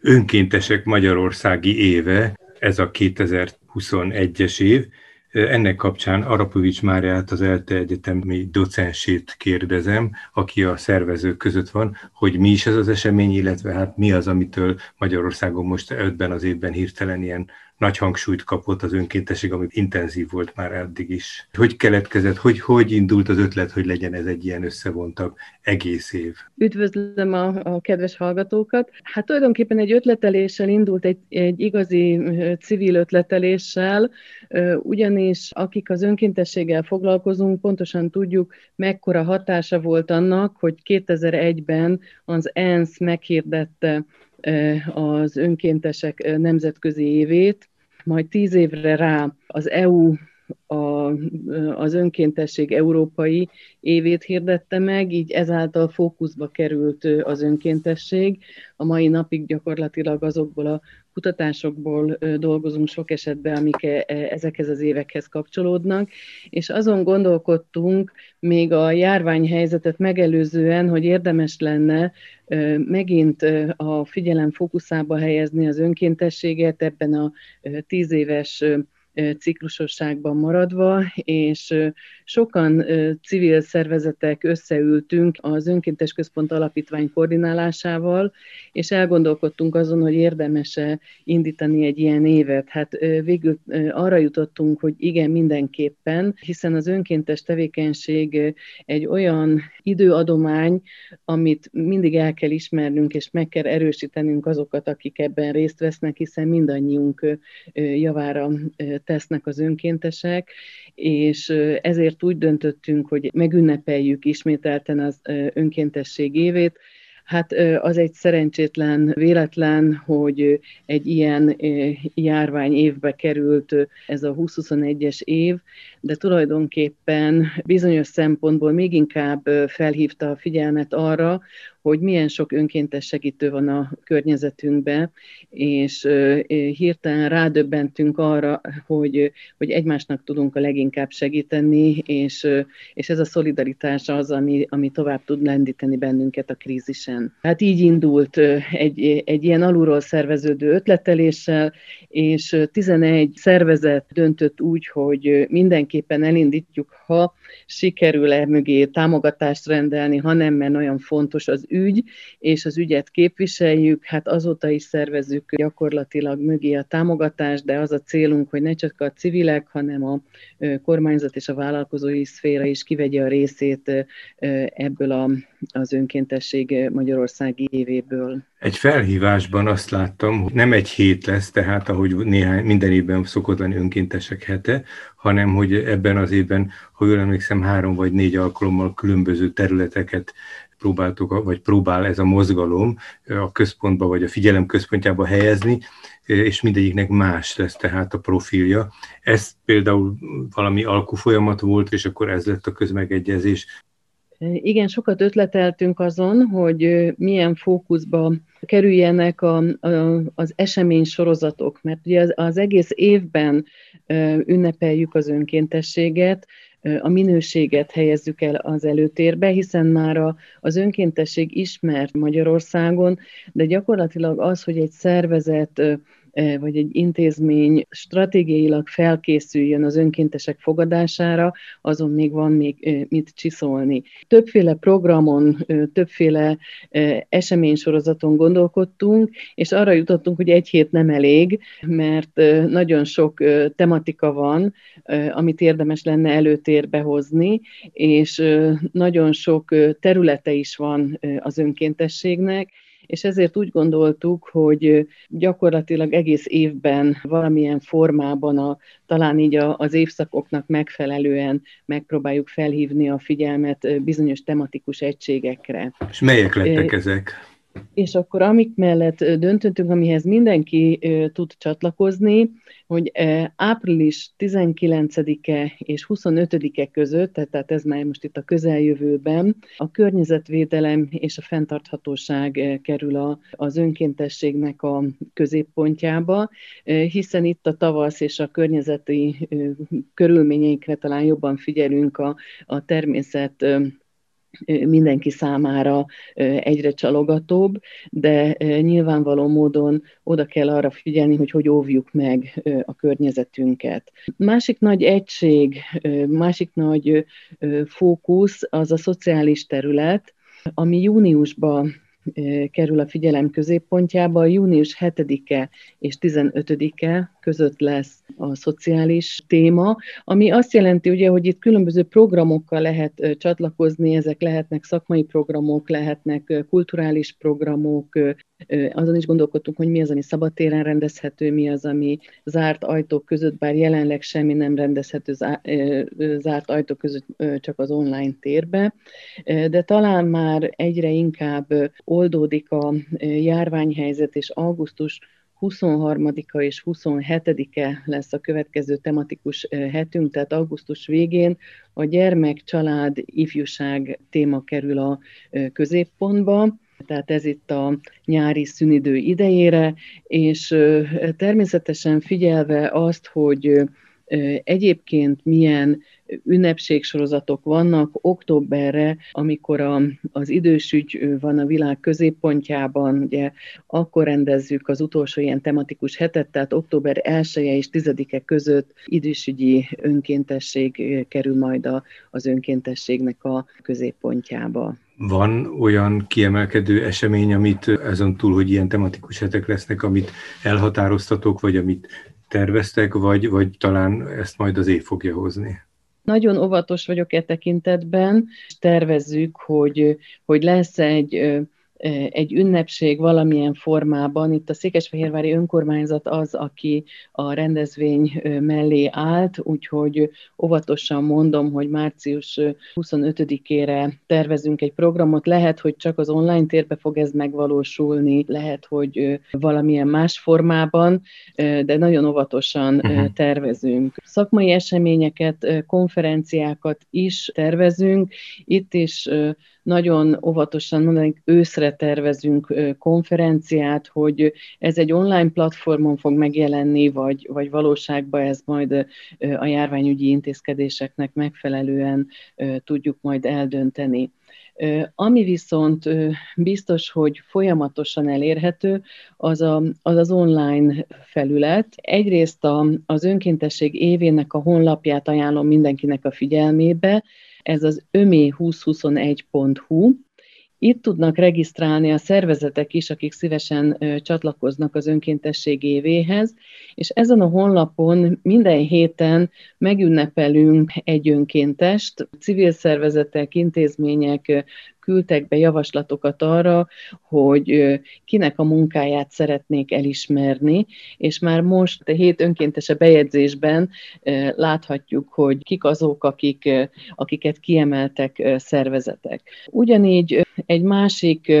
önkéntesek Magyarországi éve, ez a 2021-es év. Ennek kapcsán Arapovics Máriát, az ELTE egyetemi docensét kérdezem, aki a szervezők között van, hogy mi is ez az esemény, illetve hát mi az, amitől Magyarországon most ötben az évben hirtelen ilyen nagy hangsúlyt kapott az önkéntesség, ami intenzív volt már eddig is. Hogy keletkezett, hogy, hogy indult az ötlet, hogy legyen ez egy ilyen összevontabb egész év? Üdvözlöm a, a kedves hallgatókat. Hát tulajdonképpen egy ötleteléssel indult, egy, egy igazi civil ötleteléssel, ugyanis akik az önkéntességgel foglalkozunk, pontosan tudjuk, mekkora hatása volt annak, hogy 2001-ben az ENSZ meghirdette az önkéntesek nemzetközi évét, majd tíz évre rá az EU a, az önkéntesség európai évét hirdette meg, így ezáltal fókuszba került az önkéntesség. A mai napig gyakorlatilag azokból a kutatásokból dolgozunk sok esetben, amik e, e, ezekhez az évekhez kapcsolódnak, és azon gondolkodtunk még a járványhelyzetet megelőzően, hogy érdemes lenne megint a figyelem fókuszába helyezni az önkéntességet ebben a tíz éves ciklusosságban maradva, és sokan civil szervezetek összeültünk az Önkéntes Központ Alapítvány koordinálásával, és elgondolkodtunk azon, hogy érdemese indítani egy ilyen évet. Hát végül arra jutottunk, hogy igen, mindenképpen, hiszen az önkéntes tevékenység egy olyan időadomány, amit mindig el kell ismernünk, és meg kell erősítenünk azokat, akik ebben részt vesznek, hiszen mindannyiunk javára tesznek az önkéntesek, és ezért úgy döntöttünk, hogy megünnepeljük ismételten az önkéntesség évét, Hát az egy szerencsétlen véletlen, hogy egy ilyen járvány évbe került ez a 2021-es év, de tulajdonképpen bizonyos szempontból még inkább felhívta a figyelmet arra, hogy milyen sok önkéntes segítő van a környezetünkben, és hirtelen rádöbbentünk arra, hogy, hogy egymásnak tudunk a leginkább segíteni, és, és ez a szolidaritás az, ami, ami tovább tud lendíteni bennünket a krízisen. Hát így indult egy, egy ilyen alulról szerveződő ötleteléssel, és 11 szervezet döntött úgy, hogy mindenképpen elindítjuk, ha sikerül-e mögé támogatást rendelni, ha nem, mert olyan fontos az ügy, és az ügyet képviseljük, hát azóta is szervezzük gyakorlatilag mögé a támogatást, de az a célunk, hogy ne csak a civilek, hanem a kormányzat és a vállalkozói szféra is kivegye a részét ebből a, az önkéntesség Magyarországi évéből. Egy felhívásban azt láttam, hogy nem egy hét lesz, tehát ahogy néhány, minden évben szokott lenni önkéntesek hete, hanem hogy ebben az évben, ha jól emlékszem, három vagy négy alkalommal különböző területeket próbáltuk, vagy próbál ez a mozgalom a központba, vagy a figyelem központjába helyezni, és mindegyiknek más lesz tehát a profilja. Ez például valami alkufolyamat volt, és akkor ez lett a közmegegyezés. Igen, sokat ötleteltünk azon, hogy milyen fókuszba kerüljenek a, a, az esemény sorozatok, mert ugye az, az egész évben ünnepeljük az önkéntességet, a minőséget helyezzük el az előtérbe, hiszen már a, az önkéntesség ismert Magyarországon, de gyakorlatilag az, hogy egy szervezet vagy egy intézmény stratégiailag felkészüljön az önkéntesek fogadására, azon még van még mit csiszolni. Többféle programon, többféle eseménysorozaton gondolkodtunk, és arra jutottunk, hogy egy hét nem elég, mert nagyon sok tematika van, amit érdemes lenne előtérbe hozni, és nagyon sok területe is van az önkéntességnek, és ezért úgy gondoltuk, hogy gyakorlatilag egész évben valamilyen formában a, talán így a, az évszakoknak megfelelően megpróbáljuk felhívni a figyelmet bizonyos tematikus egységekre. És melyek lettek ezek? És akkor amik mellett döntöttünk, amihez mindenki tud csatlakozni, hogy április 19-e és 25-e között, tehát ez már most itt a közeljövőben, a környezetvédelem és a fenntarthatóság kerül a, az önkéntességnek a középpontjába, hiszen itt a tavasz és a környezeti körülményeikre talán jobban figyelünk a, a természet mindenki számára egyre csalogatóbb, de nyilvánvaló módon oda kell arra figyelni, hogy hogy óvjuk meg a környezetünket. Másik nagy egység, másik nagy fókusz az a szociális terület, ami júniusban kerül a figyelem középpontjába. Június 7-e és 15-e között lesz a szociális téma, ami azt jelenti, ugye, hogy itt különböző programokkal lehet csatlakozni, ezek lehetnek szakmai programok, lehetnek kulturális programok, azon is gondolkodtunk, hogy mi az, ami szabadtéren rendezhető, mi az, ami zárt ajtók között, bár jelenleg semmi nem rendezhető zárt ajtók között, csak az online térbe, de talán már egyre inkább oldódik a járványhelyzet, és augusztus 23-a és 27-e lesz a következő tematikus hetünk, tehát augusztus végén a gyermek, család, ifjúság téma kerül a középpontba tehát ez itt a nyári szünidő idejére, és természetesen figyelve azt, hogy egyébként milyen ünnepségsorozatok vannak októberre, amikor a, az idősügy van a világ középpontjában, ugye akkor rendezzük az utolsó ilyen tematikus hetet, tehát október 1 -e és 10-e között idősügyi önkéntesség kerül majd a, az önkéntességnek a középpontjába. Van olyan kiemelkedő esemény, amit ezen túl, hogy ilyen tematikus hetek lesznek, amit elhatároztatok, vagy amit terveztek, vagy, vagy talán ezt majd az év fogja hozni? Nagyon óvatos vagyok e tekintetben, tervezzük, hogy, hogy lesz egy egy ünnepség valamilyen formában. Itt a Székesfehérvári önkormányzat az, aki a rendezvény mellé állt, úgyhogy óvatosan mondom, hogy március 25-ére tervezünk egy programot. Lehet, hogy csak az online térbe fog ez megvalósulni, lehet, hogy valamilyen más formában, de nagyon óvatosan uh-huh. tervezünk. Szakmai eseményeket, konferenciákat is tervezünk. Itt is nagyon óvatosan mondanék, őszre tervezünk konferenciát, hogy ez egy online platformon fog megjelenni, vagy, vagy valóságban ez majd a járványügyi intézkedéseknek megfelelően tudjuk majd eldönteni. Ami viszont biztos, hogy folyamatosan elérhető, az a, az, az online felület. Egyrészt a, az önkéntesség évének a honlapját ajánlom mindenkinek a figyelmébe, ez az ömé2021.hu. Itt tudnak regisztrálni a szervezetek is, akik szívesen csatlakoznak az önkéntesség évéhez, és ezen a honlapon minden héten megünnepelünk egy önkéntest, civil szervezetek, intézmények, küldtek be javaslatokat arra, hogy kinek a munkáját szeretnék elismerni, és már most a hét önkéntese bejegyzésben láthatjuk, hogy kik azok, akik, akiket kiemeltek szervezetek. Ugyanígy egy másik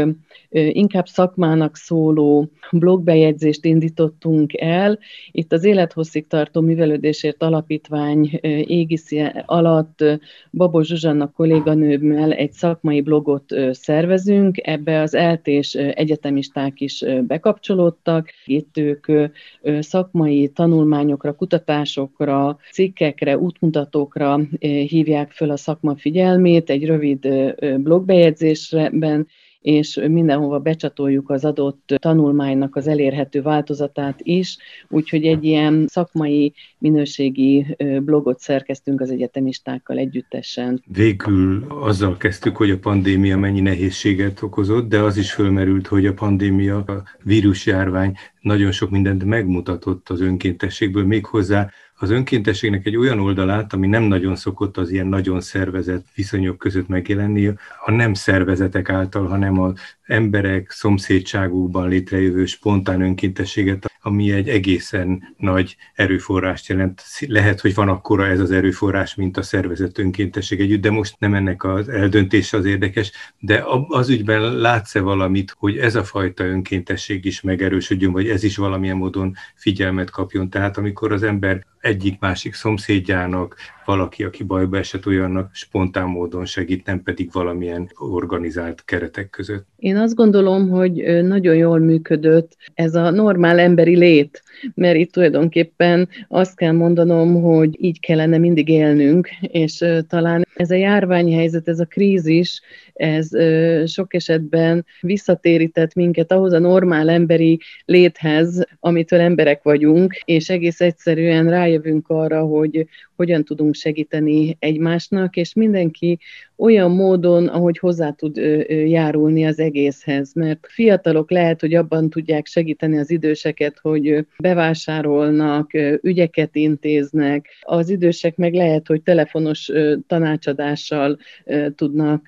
inkább szakmának szóló blogbejegyzést indítottunk el. Itt az Élethosszig tartó művelődésért alapítvány égiszi alatt Babos Zsuzsanna kolléganőmmel egy szakmai blogot szervezünk. Ebbe az eltés egyetemisták is bekapcsolódtak. Itt ők szakmai tanulmányokra, kutatásokra, cikkekre, útmutatókra hívják föl a szakma figyelmét egy rövid blogbejegyzésben, és mindenhova becsatoljuk az adott tanulmánynak az elérhető változatát is, úgyhogy egy ilyen szakmai minőségi blogot szerkeztünk az egyetemistákkal együttesen. Végül azzal kezdtük, hogy a pandémia mennyi nehézséget okozott, de az is fölmerült, hogy a pandémia, a vírusjárvány nagyon sok mindent megmutatott az önkéntességből, méghozzá az önkéntességnek egy olyan oldalát, ami nem nagyon szokott az ilyen nagyon szervezett viszonyok között megjelenni, a nem szervezetek által, hanem az emberek szomszédságukban létrejövő spontán önkéntességet, ami egy egészen nagy erőforrást jelent. Lehet, hogy van akkora ez az erőforrás, mint a szervezett önkéntesség együtt, de most nem ennek az eldöntése az érdekes, de az ügyben látsz-e valamit, hogy ez a fajta önkéntesség is megerősödjön, vagy ez is valamilyen módon figyelmet kapjon. Tehát amikor az ember egyik-másik szomszédjának, valaki, aki bajba esett olyannak spontán módon segít, nem pedig valamilyen organizált keretek között. Én azt gondolom, hogy nagyon jól működött ez a normál emberi lét, mert itt tulajdonképpen azt kell mondanom, hogy így kellene mindig élnünk, és talán ez a járványhelyzet, ez a krízis, ez sok esetben visszatérített minket ahhoz a normál emberi léthez, amitől emberek vagyunk, és egész egyszerűen rájövünk arra, hogy hogyan tudunk segíteni egymásnak, és mindenki olyan módon, ahogy hozzá tud járulni az egészhez, mert fiatalok lehet, hogy abban tudják segíteni az időseket, hogy bevásárolnak, ügyeket intéznek, az idősek meg lehet, hogy telefonos tanácsadással tudnak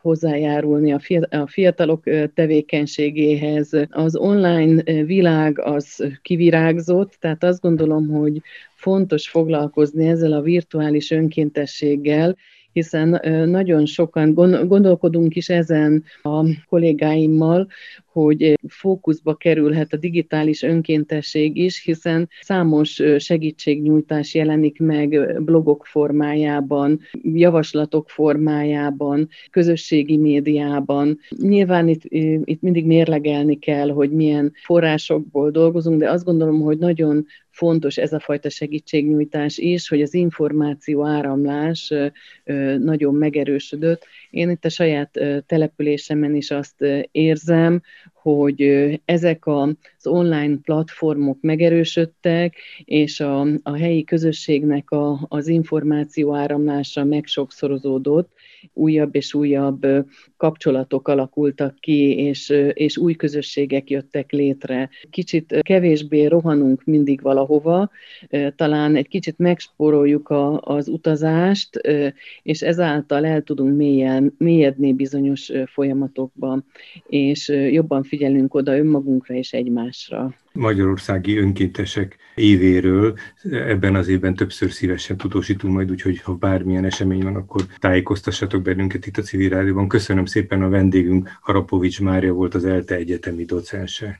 hozzájárulni a fiatalok tevékenységéhez. Az online világ az kivirágzott, tehát azt gondolom, hogy fontos foglalkozni ezzel a virtuális önkéntességgel, hiszen nagyon sokan gondolkodunk is ezen a kollégáimmal, hogy fókuszba kerülhet a digitális önkéntesség is, hiszen számos segítségnyújtás jelenik meg blogok formájában, javaslatok formájában, közösségi médiában. Nyilván itt, itt mindig mérlegelni kell, hogy milyen forrásokból dolgozunk, de azt gondolom, hogy nagyon fontos ez a fajta segítségnyújtás is, hogy az információ áramlás nagyon megerősödött. Én itt a saját településemen is azt érzem, hogy ezek az online platformok megerősödtek, és a, a helyi közösségnek a, az információ áramlása megsokszorozódott, újabb és újabb kapcsolatok alakultak ki, és, és új közösségek jöttek létre. Kicsit kevésbé rohanunk mindig valahova, talán egy kicsit megspóroljuk a, az utazást, és ezáltal el tudunk mélyen, mélyedni bizonyos folyamatokban, és jobban figyelünk oda önmagunkra és egymásra. Magyarországi önkéntesek évéről ebben az évben többször szívesen tudósítunk majd, úgyhogy ha bármilyen esemény van, akkor tájékoztassatok bennünket itt a Civil Rádióban. Köszönöm szépen a vendégünk, Harapovics Mária volt az ELTE egyetemi docense.